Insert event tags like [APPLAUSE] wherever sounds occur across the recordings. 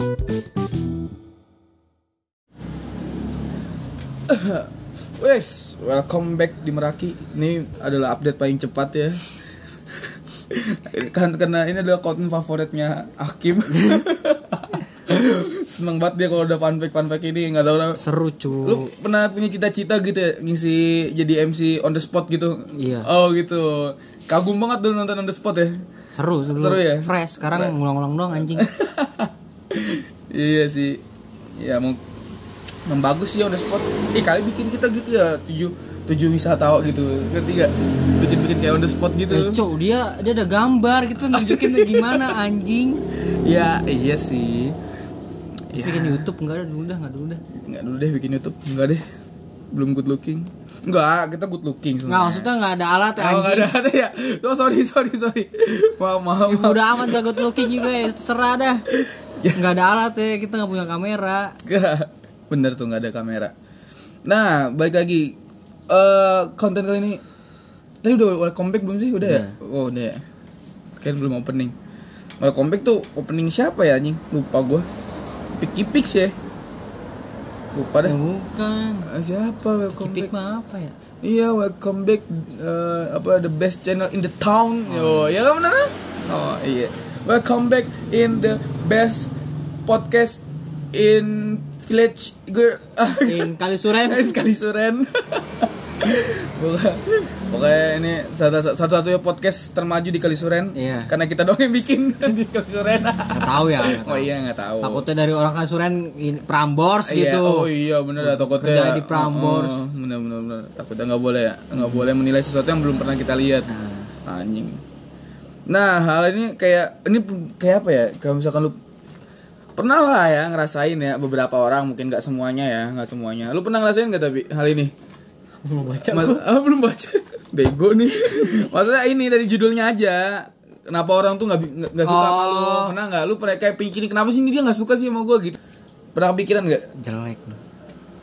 [COUGHS] Wes, welcome back di Meraki. Ini adalah update paling cepat ya. [LAUGHS] kan karena ini adalah konten favoritnya Hakim. [LAUGHS] Seneng banget dia kalau udah funfact funfact ini nggak tahu lah. Seru cu. Lu pernah punya cita-cita gitu ya ngisi jadi MC on the spot gitu? Iya. Oh gitu. Kagum banget dulu nonton on the spot ya. Seru, seru. Seru ya? Fresh. Sekarang ngulang-ngulang doang anjing. [LAUGHS] iya sih. Ya mau membagus sih the spot. Eh kali bikin kita gitu ya tujuh tujuh wisata gitu. Ngerti gak? Bikin-bikin kayak on the spot gitu. Eh, Cuk, dia dia ada gambar gitu nunjukin gimana anjing. Ya iya sih. Terus bikin YouTube enggak ada dulu dah, enggak dulu dah. Nggak dulu deh bikin YouTube. Enggak deh. Belum good looking. Enggak, kita good looking Enggak, sebenarnya. maksudnya enggak ada alat ya Oh, nggak ada ada ya. Oh, sorry sorry sorry. Maaf maaf. maaf. Udah amat gak good looking juga ya, terserah dah. [LAUGHS] Enggak ada alat ya, kita enggak punya kamera. Nggak. Bener tuh nggak ada kamera. Nah, balik lagi. Eh konten kali ini Tadi udah welcome back belum sih? Udah ya? Oh, udah ya. Kan belum opening. Welcome back tuh opening siapa ya anjing? Lupa gua. Piki Pix ya? Lupa Ya deh. bukan. Ah, Siapa welcome Kipik back? mah apa ya? Iya, welcome back eh, apa the best channel in the town. Yo, ya kan bener? kan? Oh, iya. Welcome back in the best podcast in village. [LAUGHS] In Kalisuren. Kali suren. [LAUGHS] Pokoknya, pokoknya ini satu- satu-satunya podcast termaju di Kalisuren. Iya. Karena kita doang yang bikin [LAUGHS] di Kalisuren. Enggak tahu ya. nggak oh tahu. iya nggak tahu. Takutnya dari orang Kalisuren Prambors Iya, gitu. oh iya bener ya takutnya Kerja di Prambors. Oh, oh, bener bener bener. Takutnya nggak boleh ya, nggak boleh menilai sesuatu yang belum pernah kita lihat. Nah, Anjing. Nah hal ini kayak ini kayak apa ya? Kalau misalkan lu pernah lah ya ngerasain ya beberapa orang mungkin nggak semuanya ya nggak semuanya. Lu pernah ngerasain nggak tapi hal ini? mau baca Mas- ah, [LAUGHS] belum baca. Bego nih. [LAUGHS] Maksudnya ini dari judulnya aja. Kenapa orang tuh nggak nggak suka sama lu? Oh. Pernah nggak? Lu pernah kayak pikirin kenapa sih ini dia nggak suka sih sama gue gitu? Pernah kepikiran nggak? jelek lu.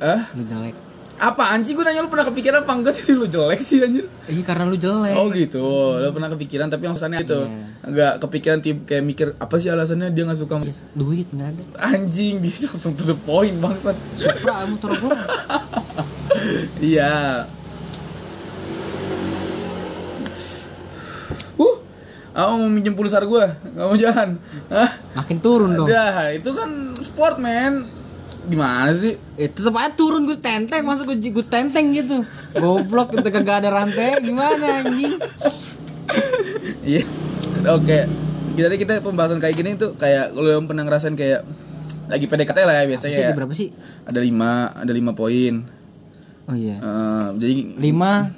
Hah? Lu jelek. Apa anjing gue nanya lu pernah kepikiran apa enggak [LAUGHS] jadi lu jelek sih anjir. Iya karena lu jelek. Oh gitu, lu pernah kepikiran tapi alasannya itu Iya. enggak kepikiran tim kayak mikir apa sih alasannya dia nggak suka sama Duit nggak ada. anjing bisa langsung to the point bangsat. Supra [LAUGHS] motor gua. Iya. Uh, aku mau minjem pulsar gua, nggak mau jalan. Hah? Makin turun dong. Ya, itu kan sport man. Gimana sih? Eh, tetep aja turun gue tenteng masa gue gue tenteng gitu. Goblok itu kagak ada rantai gimana anjing? Iya. Oke. Jadi kita pembahasan kayak gini tuh kayak kalau yang pernah ngerasain kayak lagi PDKT lah ya biasanya Sih ya. berapa sih? Ada lima, ada lima poin. Oh iya. Eh, jadi Lima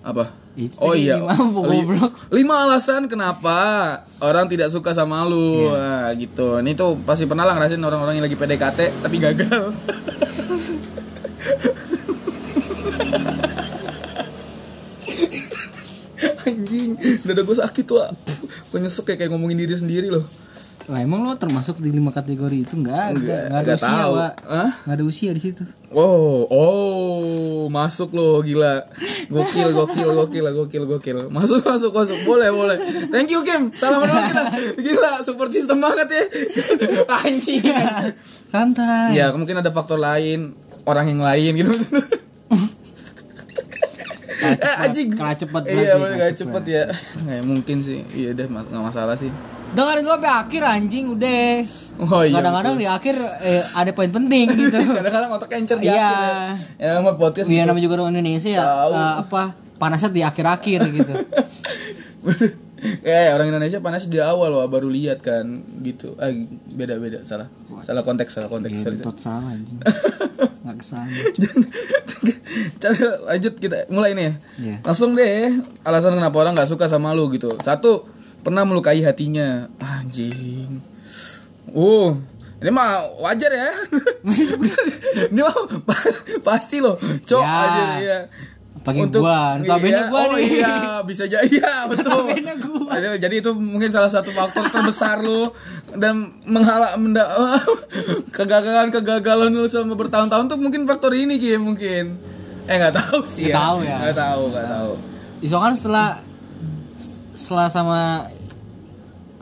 apa? Itu oh iya. lima, goblok? alasan kenapa orang tidak suka sama lu. Iya. Nah, gitu. Ini tuh pasti pernah lah ngerasain orang-orang yang lagi PDKT tapi gagal. [LAUGHS] Anjing, dada gue sakit tuh. Gue nyesek kayak ngomongin diri sendiri loh. Lah emang lo termasuk di lima kategori itu enggak? Enggak, Enggak, ada usia, tahu. Wak. Hah? Enggak ada usia di situ. Oh, oh, masuk lo gila. Gokil, gokil, gokil, gokil, gokil. Masuk, masuk, masuk. Boleh, boleh. Thank you Kim. Salam dulu kita. Gila, support system banget ya. [LAUGHS] Anjing. Santai. Ya, mungkin ada faktor lain, orang yang lain gitu. Eh, anjing. Kalah cepet Iya, boleh kalah gak cepet ya. Nggak mungkin sih. Iya deh, nggak masalah sih. Dengerin gue sampai akhir anjing udah. Oh iya. Kadang-kadang di akhir eh, ada poin penting gitu. [LAUGHS] kadang-kadang otak encer di Iya. akhir ya. Ya, sama podcast Biar gitu. namanya juga orang Indonesia ya eh, apa panasnya di akhir-akhir gitu. [LAUGHS] Kayak orang Indonesia panas di awal loh, baru lihat kan gitu. Ah, beda beda salah. Salah konteks, salah konteks. Tot salah anjing. [LAUGHS] Enggak ke sana. [LAUGHS] Cara lanjut kita mulai nih ya. Iya. Langsung deh alasan kenapa orang nggak suka sama lu gitu. Satu, pernah melukai hatinya. Anjing. Uh, ini mah wajar ya. [LAUGHS] ini mah pa- [LAUGHS] pasti loh. Cok Ya. aja ya. Apalagi gua, notabene iya, gua oh nih. iya, bisa jadi iya [LAUGHS] betul. Gua. Jadi- Jadi itu mungkin salah satu faktor terbesar lu dan menghala menda, [LAUGHS] kegagalan kegagalan lu selama bertahun-tahun tuh mungkin faktor ini Ki mungkin. Eh nggak tahu sih Nggak ya. tahu ya. Nggak tahu, nggak tahu. Iso kan setelah setelah sama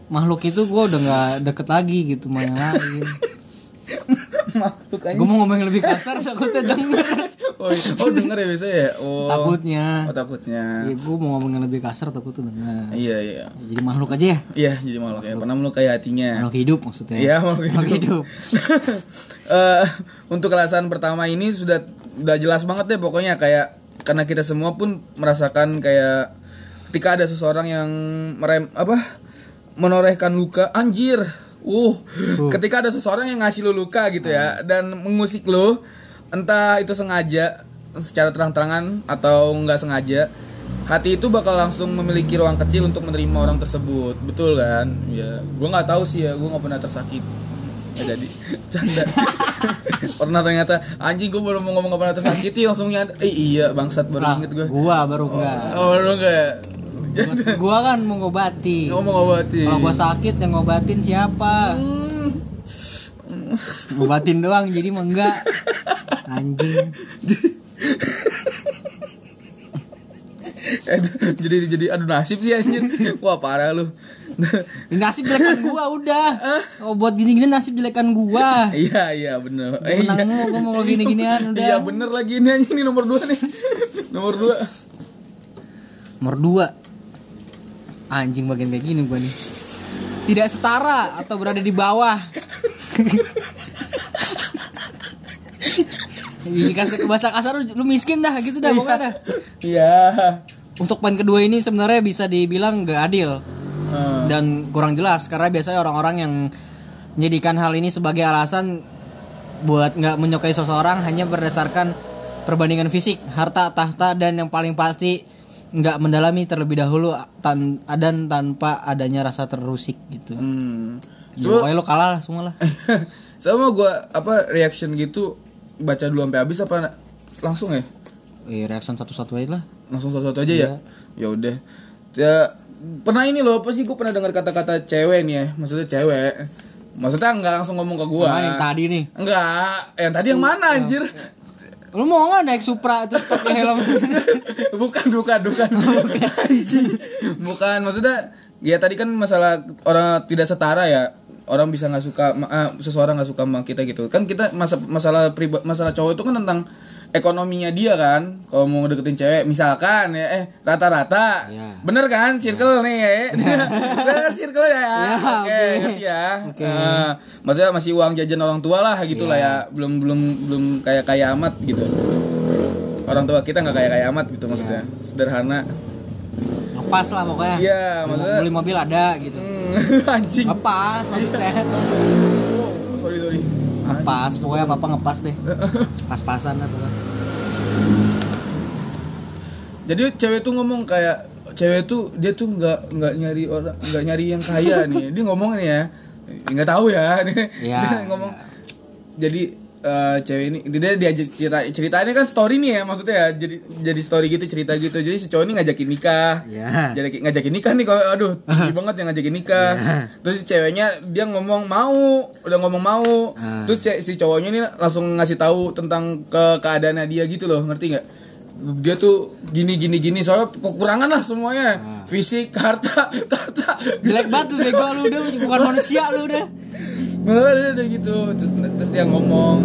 makhluk itu gue udah nggak deket lagi gitu yang lain [LAUGHS] makhluk aja gue mau ngomong lebih kasar takutnya denger oh, iya. oh denger ya biasa ya? Oh. Takutnya. Oh takutnya. Ya, gue mau ngomong yang lebih kasar takutnya denger. Iya iya. Jadi makhluk aja ya? Iya jadi makhluk. Ya pernah melukai hatinya. Makhluk hidup maksudnya. Iya makhluk makhluk hidup. hidup [LAUGHS] Eh, untuk alasan pertama ini sudah udah jelas banget deh pokoknya. Kayak karena kita semua pun merasakan kayak ketika ada seseorang yang merem apa? Menorehkan luka. Anjir. Uh. Ketika ada seseorang yang ngasih lu luka gitu ya dan mengusik lu entah itu sengaja secara terang-terangan atau nggak sengaja hati itu bakal langsung memiliki ruang kecil untuk menerima orang tersebut. Betul kan? Ya gue nggak tahu sih ya gue nggak pernah tersakiti. Ya, jadi [LAUGHS] canda. [LAUGHS] Pernah ternyata anjing gue baru mau ngomong gak pernah tersakiti langsung nyadar eh iya bangsat baru Lah, inget gue gua baru enggak oh baru enggak gua, gua kan mau ngobati. Ngomong obatin kalau gua sakit yang ngobatin siapa? Hmm. Ngobatin doang jadi mah enggak. Anjing. Eh, jadi jadi aduh nasib sih anjir wah parah lu. Nasib jelekan gua udah. Oh buat gini-gini nasib jelekan gua. Iya iya bener. Eh, iya. menang gua mau gini-ginian [LAUGHS] udah. Iya bener lagi ini anjing ini nomor dua nih. Nomor dua. Nomor dua. Anjing bagian kayak gini gua nih. Tidak setara atau berada di bawah Iya kasih ke bahasa kasar lu, miskin dah gitu dah pokoknya dah. iya Untuk poin kedua ini sebenarnya bisa dibilang gak adil Eh, dan kurang jelas karena biasanya orang-orang yang menjadikan hal ini sebagai alasan buat nggak menyukai seseorang hanya berdasarkan perbandingan fisik, harta, tahta dan yang paling pasti nggak mendalami terlebih dahulu tan dan tanpa adanya rasa terusik gitu. hmm. Ya, pokoknya lo kalah lah semua lah. [LAUGHS] sama gua apa reaction gitu baca dulu sampai habis apa langsung ya? Eh, reaction satu-satu aja lah. langsung satu-satu aja ya? Ya udah. Ya pernah ini loh apa sih? Gue pernah dengar kata-kata cewek nih ya maksudnya cewek. Maksudnya nggak langsung ngomong ke gua. Nah, yang tadi nih. enggak yang tadi yang mana anjir? Lu mau nggak naik Supra terus pakai helm? [LAUGHS] bukan bukan bukan. Anjing. bukan maksudnya ya tadi kan masalah orang tidak setara ya orang bisa nggak suka ah, seseorang nggak suka sama kita gitu. Kan kita masa masalah priba, masalah cowok itu kan tentang ekonominya dia kan. Kalau mau deketin cewek misalkan ya eh rata-rata. Iya. bener kan? Circle nih ya. [LAUGHS] Bener kan circle ya, Ya, oke oke. ngerti ya. Oke. Eh, maksudnya masih uang jajan orang tua lah gitu lah ya. Belum belum belum kayak kaya amat gitu. Orang tua kita nggak kayak kaya amat gitu maksudnya. Sederhana Ngepas lah pokoknya. Iya, maksudnya- beli mobil ada gitu. Hmm, [LAUGHS] anjing Ngepas maksudnya. oh, sorry sorry Ngepas, pokoknya apa ngepas deh. [LAUGHS] Pas-pasan lah pokoknya. jadi cewek tuh ngomong kayak cewek tuh dia tuh nggak nggak nyari orang nggak nyari yang kaya nih dia ngomong nih ya nggak tahu ya [LAUGHS] nih Iya, dia ngomong jadi eh, cewek ini dia diajak cerita ceritanya kan story nih ya maksudnya ya jadi jadi story gitu cerita gitu. Jadi si cowok ini ngajakin nikah. Iya. jadi ngajakin nikah nih kalau aduh tinggi [LAUGHS] banget yang ngajakin nikah. Terus si ceweknya dia ngomong mau udah ngomong mau. Ah. terus ce- si cowoknya ini langsung ngasih tahu tentang ke keadaannya dia gitu loh ngerti nggak? Dia tuh gini gini gini soalnya kekurangan lah semuanya. Fisik [LAUGHS] harta tata. Jelek banget tuh bego lu udah bukan manusia lu udah. Udah gitu. Terus, terus dia ngomong.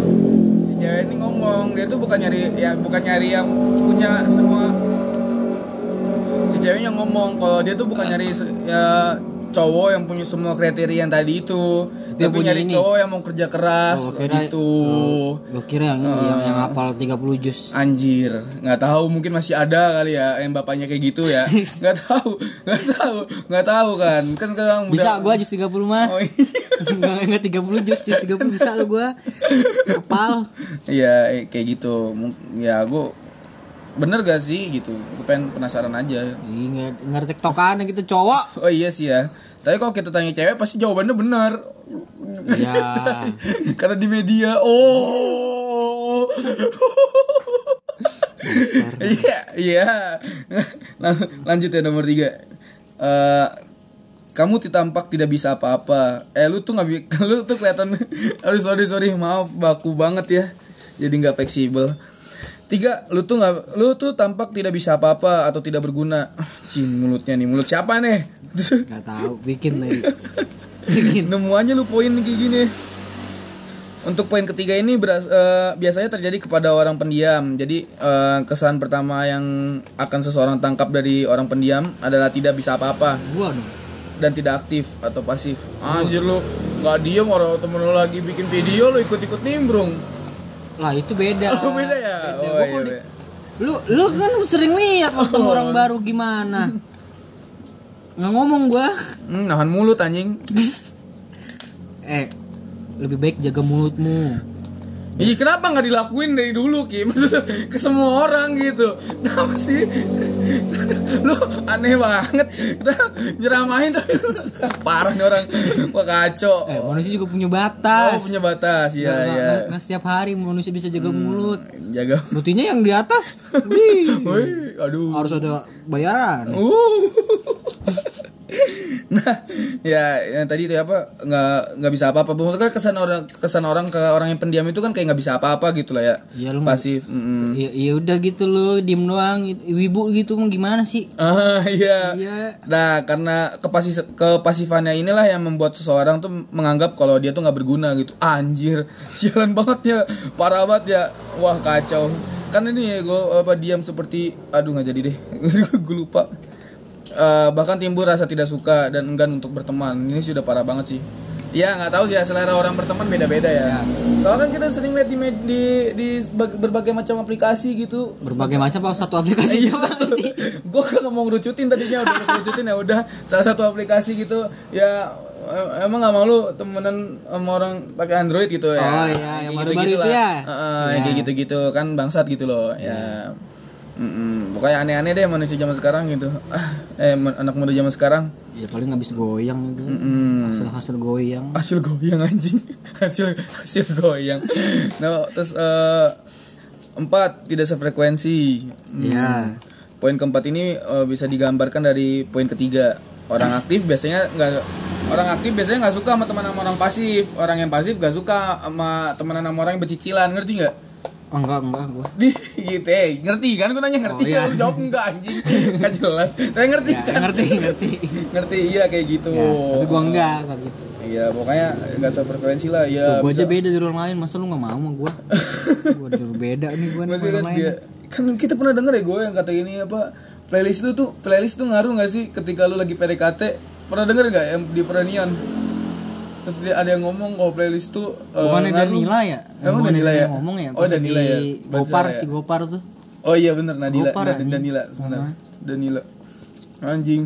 Si cewek ini ngomong. Dia tuh bukan nyari ya bukan nyari yang punya semua. Si ceweknya ngomong kalau dia tuh bukan nyari ya cowok yang punya semua kriteria yang tadi itu Dia tapi punya nyari ini. cowok yang mau kerja keras Oh, kira- gitu Gue kira yang, yang, yang hafal 30 juz. anjir nggak tahu mungkin masih ada kali ya yang bapaknya kayak gitu ya [LAUGHS] nggak tahu nggak tahu nggak tahu kan kan sekarang Bisa udah- gua juz 30 mah. oh, iya. [LAUGHS] Enggak enggak 30 juz, juz 30 bisa lu gua. Hafal. Iya eh, kayak gitu ya gue bener gak sih gitu gue pengen penasaran aja Ih, nggak nggak tektokan gitu cowok. oh iya sih ya tapi kalau kita tanya cewek pasti jawabannya benar. Iya. [LAUGHS] karena di media oh. [LAUGHS] Iya iya. Lang- lanjut ya nomor tiga. Eh, kamu tampak tidak bisa apa-apa. Eh lu tuh nggak [LAUGHS] lu tuh kelihatan aduh sorry sorry. Maaf baku banget ya. Jadi nggak fleksibel Tiga, lu tuh nggak, lu tuh tampak tidak bisa apa-apa atau tidak berguna. Cing mulutnya nih, mulut siapa nih? [LAUGHS] Gak tahu, bikin lagi. bikin. Nemu aja lu poin kayak gini. Untuk poin ketiga ini beras, eh, biasanya terjadi kepada orang pendiam. Jadi eh, kesan pertama yang akan seseorang tangkap dari orang pendiam adalah tidak bisa apa-apa Gua dong. dan tidak aktif atau pasif. Anjir lu nggak diem orang temen lu lagi bikin video lu ikut-ikut nimbrung. Lah itu beda. [LAUGHS] Oh, beda ya? Beda. Oh, iya, di- iya. Lu lu kan sering lihat ketemu orang baru gimana? Nggak ngomong gua. Hmm, nahan mulut anjing. [LAUGHS] Eh, lebih baik jaga mulutmu. Ih kenapa nggak dilakuin dari dulu Kim [LAUGHS] ke semua orang gitu? Kenapa sih? [LAUGHS] Lu aneh banget. Kita nyeramahin tapi parah nih orang. Wah kacau. Eh, manusia juga punya Oh batas. punya batas, iya iya. nggak- nggak setiap hari manusia bisa jaga mulut. Jaga. Buktinya yang di atas, [LAUGHS] wih, Woi, aduh. harus ada bayaran. Uh. Nah, ya yang tadi itu apa nggak nggak bisa apa-apa. Maksudnya kesan orang kesan orang ke orang yang pendiam itu kan kayak nggak bisa apa-apa gitu lah ya. Iya lu Pasif. mm-mm. Ya, ya udah gitu loh, diem doang. Wibu gitu mau gimana sih? Ah iya. Iya. Nah karena kepasi kepasifannya inilah yang membuat seseorang tuh menganggap kalau dia tuh nggak berguna gitu. Anjir, [LAUGHS] sialan banget ya, parah banget ya. Wah kacau. Kan ini ya gue apa diam seperti, aduh nggak jadi deh, [LAUGHS] gue lupa. Eh, bahkan timbul rasa tidak suka dan enggan untuk berteman. Ini sudah parah banget sih. Ya nggak tahu sih ya selera orang berteman beda-beda ya. Soalnya kan kita sering lihat di, di di berbagai macam aplikasi gitu Berbagai macam apa satu aplikasi Iya doang. satu. [LAUGHS] Gue kan mau ngerucutin tadinya udah ngerucutin ya udah salah satu aplikasi gitu ya em- emang gak mau lu temenan sama orang pakai Android gitu ya. Oh, iya, yang baru-baru gitu-gitu itu lah. ya? Heeh, yang Iya. kayak gitu-gitu kan bangsat gitu loh ya. Mm-mm. Pokoknya aneh-aneh deh manusia zaman sekarang gitu. Ah, eh anak muda zaman sekarang. Ya paling habis goyang gitu. Mm. Hasil-hasil goyang. Hasil goyang anjing. [LAUGHS] hasil hasil goyang. Nah, terus eh, empat tidak sefrekuensi. Hmm. Iya. Poin keempat ini eh, bisa digambarkan dari poin ketiga. Orang aktif biasanya nggak orang aktif biasanya nggak suka sama teman sama orang pasif. Orang yang pasif nggak suka sama temenan sama orang yang bercicilan, ngerti nggak? Enggak, enggak gua. [LAUGHS] Di gitu eh, ngerti kan? Gue nanya ngerti Oh, iya. Lu jawab enggak anjing. Enggak [LAUGHS] jelas. Tapi ngerti Ya, kan? ngerti, [LAUGHS] ngerti. ngerti iya kayak gitu. Ya, tapi gua enggak kayak gitu. Iya, pokoknya nggak sefrekuensi lah. Iya. Tuh, gua aja beda dari orang lain, masa lu gak mau sama gua? gua dulu beda nih gua nih kan orang lain. dia kan kita pernah denger ya gue yang kata ini apa playlist itu tuh playlist tuh ngaruh nggak sih ketika lu lagi PDKT pernah denger nggak yang di peranian terus dia ada yang ngomong kalau playlist tuh eh, Bukannya ngaruh. Danila ya? Emang Danila dia ya? ngomong ya? Oh Pas Danila ya. Gopar, ya. si Gopar tuh. Oh iya bener Nadila Gopar, Dan-. Danila sebenarnya. Danila. Anjing.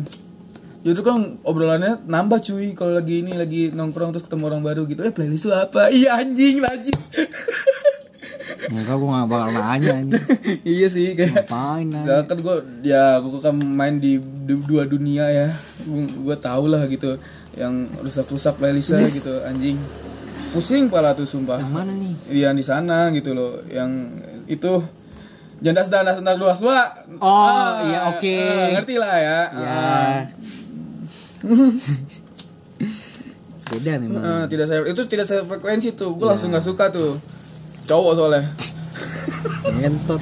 Itu kan obrolannya nambah cuy kalau lagi ini lagi nongkrong terus ketemu orang baru gitu. Eh playlist lu apa? [LAUGHS] Iya anjing najis. [LAUGHS] Enggak, gua gak bakal nanya ini. [LAUGHS] iya sih kayak Ngapain nanya? Ya kan gue ya gue kan main di du- dua dunia ya gue tau lah gitu yang rusak-rusak playlistnya gitu anjing. Pusing pala tuh sumpah. Yang mana nih? yang di sana gitu loh yang itu. Jandas dan dasar luas wa Oh, iya, oke. ah, ngerti lah ya. Ya. Ah, [LAUGHS] Beda memang. ah, tidak saya itu tidak saya frekuensi tuh. Gue langsung nggak suka tuh. Cowok soalnya. Ngentot.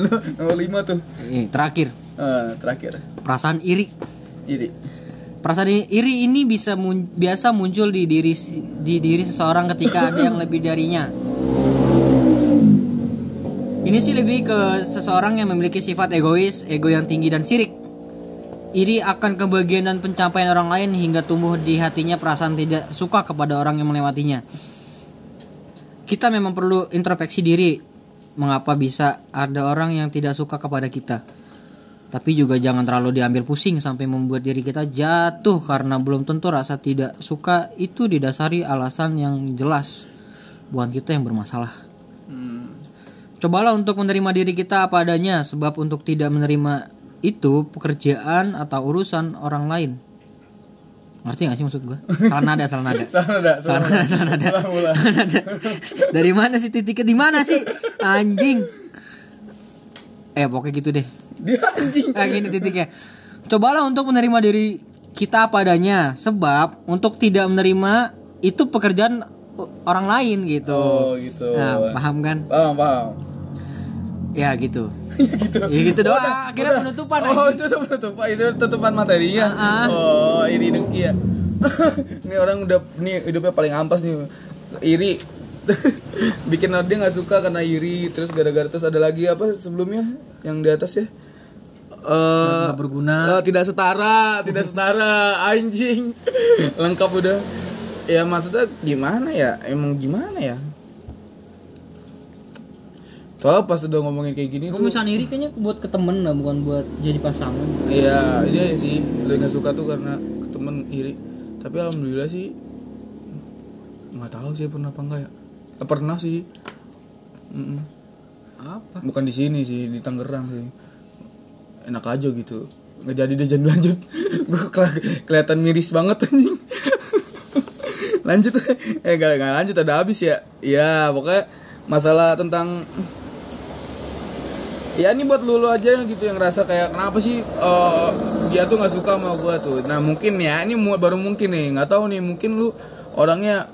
[LAUGHS] Nomor lima tuh. Ini terakhir, Ah, terakhir. Perasaan iri. iri Perasaan iri ini bisa mun- biasa muncul di diri di diri seseorang ketika ada yang lebih darinya. Ini sih lebih ke seseorang yang memiliki sifat egois, ego yang tinggi dan sirik. Iri akan kebahagiaan dan pencapaian orang lain hingga tumbuh di hatinya perasaan tidak suka kepada orang yang melewatinya. Kita memang perlu introspeksi diri. Mengapa bisa ada orang yang tidak suka kepada kita? Tapi juga jangan terlalu diambil pusing sampai membuat diri kita jatuh karena belum tentu rasa tidak suka itu didasari alasan yang jelas. Bukan kita yang bermasalah. Hmm. Cobalah untuk menerima diri kita apa adanya sebab untuk tidak menerima itu pekerjaan atau urusan orang lain. Ngerti gak sih maksud gue? Salah nada, salah nada. [LAUGHS] Salah nada, Salah nada, salah nada. Salah nada. Dari mana sih titiknya? Di mana sih? Anjing. Eh, pokoknya gitu deh. Dia anjing Nah, gini titiknya. Cobalah untuk menerima diri kita apa adanya sebab untuk tidak menerima itu pekerjaan orang lain gitu. oh gitu Nah, paham kan? paham paham Ya gitu. [LAUGHS] gitu Ya gitu doang. Akhirnya Udah. penutupan oh anjing. itu penutupan itu tutupan materinya Ah, ah. oh iri dengki ya [LAUGHS] ini orang udah nih hidupnya paling ampas nih iri [LAUGHS] bikin dia nggak suka karena iri terus gara-gara terus ada lagi apa sebelumnya yang di atas ya Eh, Nggak berguna. eh, tidak setara tidak setara [LAUGHS] anjing lengkap udah ya maksudnya gimana ya emang gimana ya soalnya pas udah ngomongin kayak gini tuh misalnya iri kayaknya buat ke temen lah, bukan buat jadi pasangan. Iya, ini aja sih lebih nggak suka tuh karena ke temen iri. Tapi alhamdulillah sih nggak tahu sih pernah apa enggak ya. Eh, pernah sih. Mm-mm. Apa? Bukan di sini sih, di Tangerang sih. Enak aja gitu. Nggak jadi deh jangan lanjut. [LAUGHS] Gue kelihatan miris banget anjing. [LAUGHS] lanjut eh gak, gak lanjut ada habis ya. Ya, pokoknya masalah tentang ya ini buat lulu aja gitu yang ngerasa kayak kenapa sih eh, dia tuh nggak suka sama gua tuh nah mungkin ya ini baru mungkin nih nggak tahu nih mungkin lu orangnya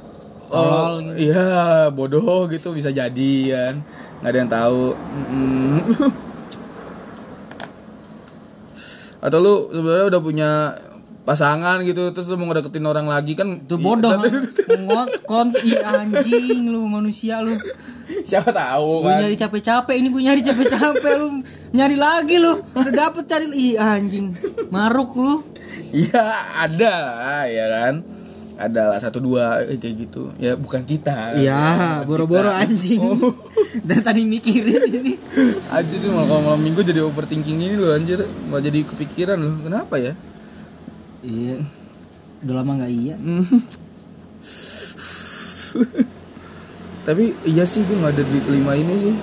gitu. iya bodoh gitu bisa jadi kan nggak ada yang tahu Mm-mm. [LAUGHS] atau lu sebenarnya udah punya pasangan gitu terus lu mau ngedeketin orang lagi kan Itu bodoh. Ngot kon i anjing lu manusia lu. siapa tahu Gue kan nyari capek-capek ini gue nyari capek-capek lu. Nyari lagi lu. Udah dapet cari. Ih anjing. Maruk lu. Iya ada lah ya kan ada lah satu dua eh, kayak gitu. Ya bukan kita. Iya Bukan boro-boro anjing. [LAUGHS] Dan tadi mikirin ini. Anjir tuh kalau malam minggu jadi overthinking ini loh anjir. Malah jadi kepikiran loh kenapa ya? Iya. Udah lama nggak iya. Tapi iya sih gue nggak ada di kelima ini sih.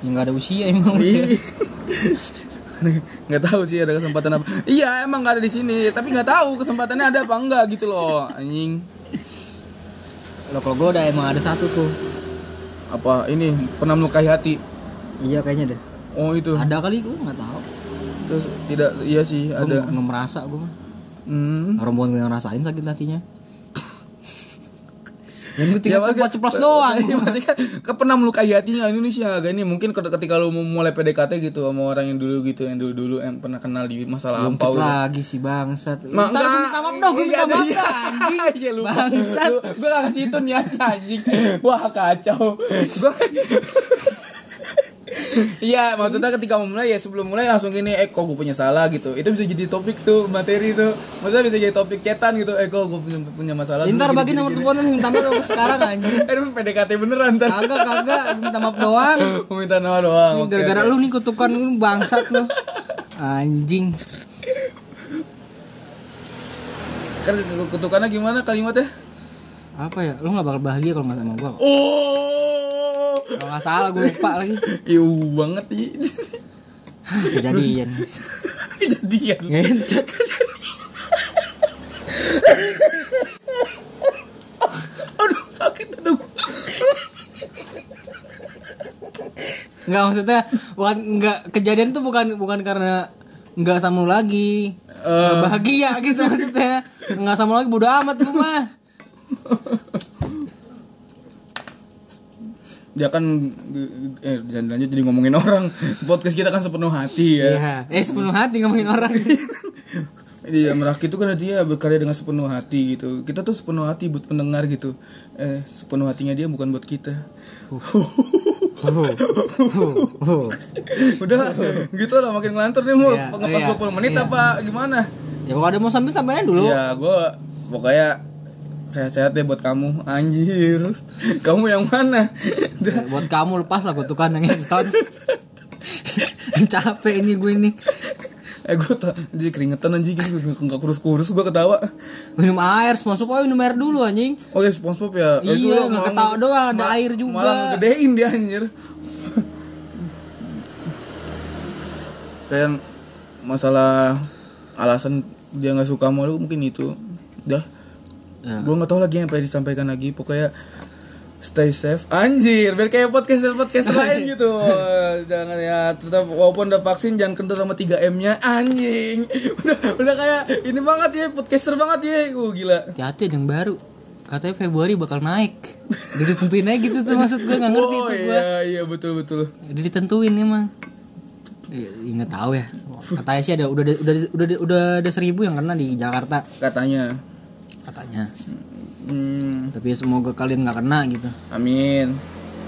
Yang nggak ada usia emang. Ih. [LAUGHS] [LAUGHS] nggak tahu sih ada kesempatan apa. Iya emang nggak ada di sini. Tapi nggak tahu kesempatannya ada apa enggak gitu loh anjing. Lo kalau gue udah emang ada satu tuh. Apa ini? Pernah melukai hati? Iya kayaknya deh. Oh itu. Ada kali gue nggak tahu. Terus tidak iya sih gue ada. nggak merasa gue mah. Hmm. gue yang ngerasain sakit hatinya yang gue Ya, makanya- ceplos doang. Iya, maksudnya kan, kan pernah melukai hatinya Indonesia agak ini. Mungkin ket- ketika lu mau mulai PDKT gitu sama orang yang dulu gitu yang dulu dulu yang pernah kenal di masa lampau lagi sih bangsat. Ma- ntar gue minta maaf dong gue minta maaf anjing [LAUGHS] Iya, bangsat. Gua gak kasih itu niatnya anjing. Wah, kacau. Gua Iya, maksudnya ketika memulai ya sebelum mulai langsung gini, eh kok gue punya salah gitu. Itu bisa jadi topik tuh, materi tuh. Maksudnya bisa jadi topik cetan gitu. Eh kok gue punya, punya masalah. Ntar bagi nomor teleponan minta maaf sekarang anjing [LAUGHS] Eh, PDKT beneran ntar. Kagak kagak minta maaf doang [LAUGHS] minta nama doang. Ini Gara-gara lu nih kutukan lu bangsat lu Anjing Kan kutukannya gimana kalimatnya? Apa ya? Lu gak bakal bahagia kalau gak sama gua Oh. Kalau gak salah gue lupa lagi. Iu banget nih. Kejadian. Kejadian. Ngentot. Aduh, sakit aduh. Nggak maksudnya bukan nggak kejadian tuh bukan bukan karena nggak sama lu lagi. Nggak bahagia gitu maksudnya. Nggak sama lu lagi bodo amat gue mah dia kan eh jangan lanjut jadi ngomongin orang. Podcast kita kan sepenuh hati ya. Iya. Eh sepenuh hati ngomongin orang. [LAUGHS] Iya Meraki itu kan dia berkarya dengan sepenuh hati gitu. Kita tuh sepenuh hati buat pendengar gitu. Eh sepenuh hatinya dia bukan buat kita. [LAUGHS] Udah gitu lah makin ngelantur nih mau Iya, ngepas iya, 20 menit iya. apa gimana? Ya kalau ada mau sambil sampein dulu. Ya gue pokoknya sehat-sehat deh buat kamu anjir [LAUGHS] kamu yang mana Ya, buat kamu lepas lah kutukan yang ngentot [LAUGHS] capek ini gue ini eh gue tak jadi keringetan anjing gitu nggak kurus-kurus gue ketawa minum air masuk aja minum air dulu anjing Oh ya SpongeBob ya. Eh, Iya, itu nggak ketawa doang, ada air juga. Malah ngegedein dia anjir. Kayak masalah alasan dia nggak suka sama lu mungkin itu. Udah. Ya. Gue nggak tahu lagi yang disampaikan lagi. Pokoknya stay safe. Anjir, biar kayak podcast podcast [LAUGHS] lain gitu. Jangan ya tetap walaupun udah vaksin jangan kendor sama 3M-nya anjing. [LAUGHS] Udah udah kayak ini banget ya, podcaster banget ya. Uh gila. hati-hati yang baru katanya Februari bakal naik udah ditentuin aja gitu tuh [LAUGHS] maksud gue nggak ngerti oh tuh gue iya iya betul betul udah ditentuin emang Eh, nggak tahu ya katanya sih ada udah udah udah udah, udah ada seribu yang kena di Jakarta katanya katanya. Hmm, tapi ya semoga kalian nggak kena gitu. Amin.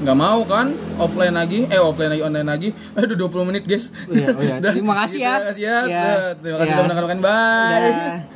Nggak mau kan? Offline lagi. Eh offline lagi online lagi. Eh udah 20 menit guys. Oh iya, oh iya. [LAUGHS] Terima kasih ya. terima kasih ya. Dah, terima kasih Iya. sudah mendengarkan bye. Dah.